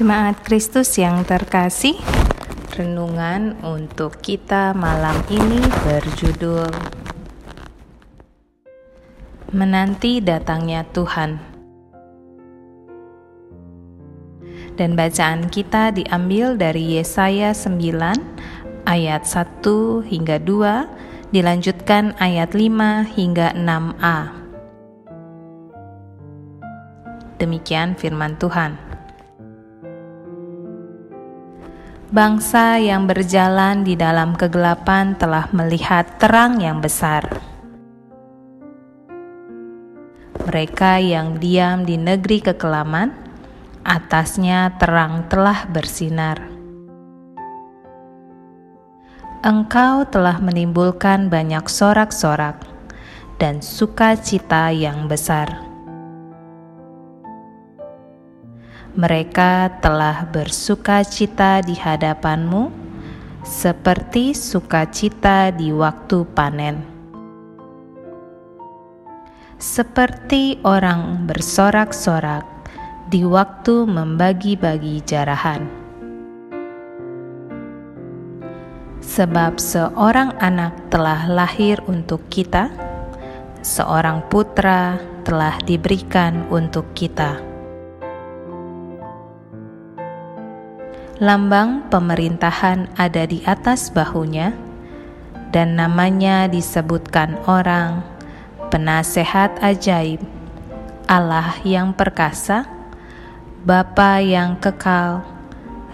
Jemaat Kristus yang terkasih, renungan untuk kita malam ini berjudul Menanti datangnya Tuhan. Dan bacaan kita diambil dari Yesaya 9 ayat 1 hingga 2 dilanjutkan ayat 5 hingga 6a. Demikian firman Tuhan. Bangsa yang berjalan di dalam kegelapan telah melihat terang yang besar. Mereka yang diam di negeri kekelaman, atasnya terang telah bersinar. Engkau telah menimbulkan banyak sorak-sorak dan sukacita yang besar mereka telah bersuka cita di hadapanmu, seperti sukacita di waktu panen. Seperti orang bersorak-sorak di waktu membagi-bagi jarahan. Sebab seorang anak telah lahir untuk kita, seorang putra telah diberikan untuk kita lambang pemerintahan ada di atas bahunya, dan namanya disebutkan orang, penasehat ajaib, Allah yang perkasa, Bapa yang kekal,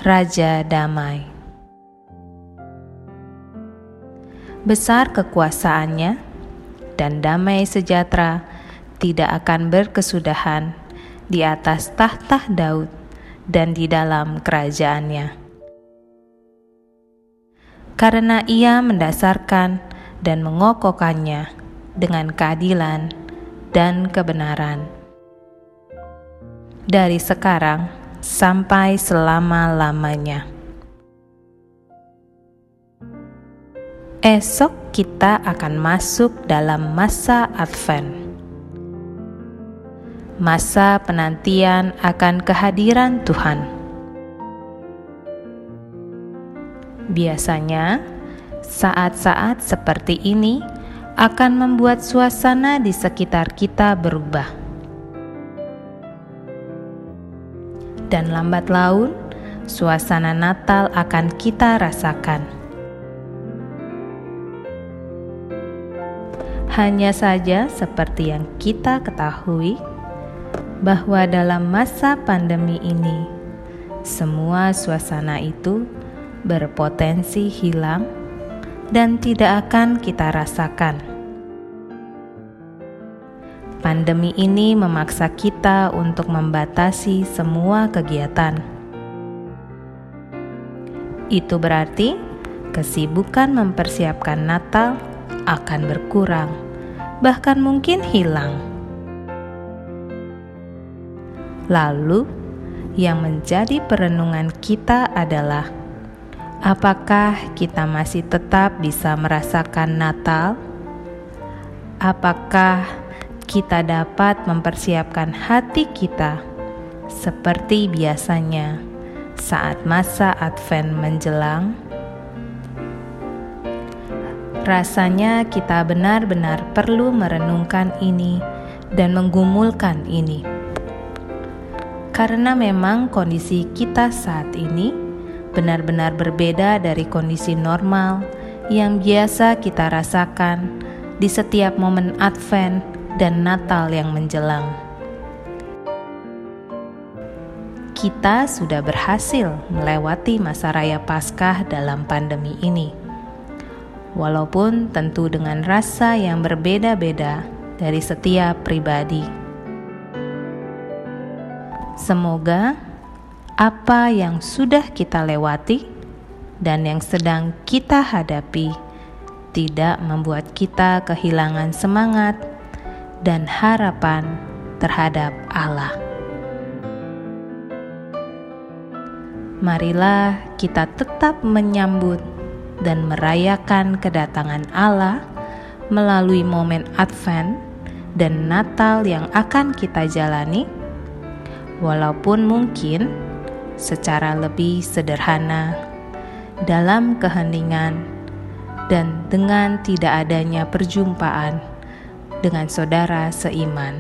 Raja damai. Besar kekuasaannya dan damai sejahtera tidak akan berkesudahan di atas tahta Daud dan di dalam kerajaannya. Karena ia mendasarkan dan mengokohkannya dengan keadilan dan kebenaran. Dari sekarang sampai selama-lamanya. Esok kita akan masuk dalam masa Advent masa penantian akan kehadiran Tuhan. Biasanya, saat-saat seperti ini akan membuat suasana di sekitar kita berubah, dan lambat laun suasana Natal akan kita rasakan. Hanya saja, seperti yang kita ketahui bahwa dalam masa pandemi ini, semua suasana itu berpotensi hilang dan tidak akan kita rasakan. Pandemi ini memaksa kita untuk membatasi semua kegiatan. Itu berarti kesibukan mempersiapkan Natal akan berkurang, bahkan mungkin hilang. Lalu, yang menjadi perenungan kita adalah: apakah kita masih tetap bisa merasakan Natal? Apakah kita dapat mempersiapkan hati kita seperti biasanya saat masa Advent menjelang? Rasanya kita benar-benar perlu merenungkan ini dan menggumulkan ini karena memang kondisi kita saat ini benar-benar berbeda dari kondisi normal yang biasa kita rasakan di setiap momen Advent dan Natal yang menjelang. Kita sudah berhasil melewati masa raya Paskah dalam pandemi ini, walaupun tentu dengan rasa yang berbeda-beda dari setiap pribadi. Semoga apa yang sudah kita lewati dan yang sedang kita hadapi tidak membuat kita kehilangan semangat dan harapan terhadap Allah. Marilah kita tetap menyambut dan merayakan kedatangan Allah melalui momen Advent dan Natal yang akan kita jalani walaupun mungkin secara lebih sederhana, dalam keheningan, dan dengan tidak adanya perjumpaan dengan saudara seiman.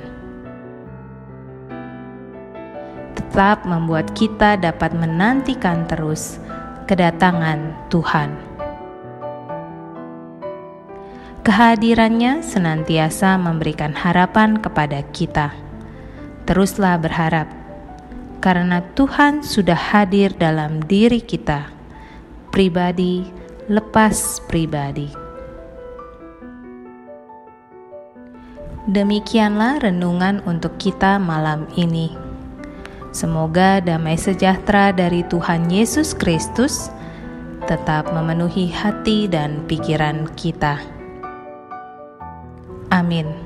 Tetap membuat kita dapat menantikan terus kedatangan Tuhan. Kehadirannya senantiasa memberikan harapan kepada kita. Teruslah berharap, karena Tuhan sudah hadir dalam diri kita, pribadi lepas pribadi. Demikianlah renungan untuk kita malam ini. Semoga damai sejahtera dari Tuhan Yesus Kristus tetap memenuhi hati dan pikiran kita. Amin.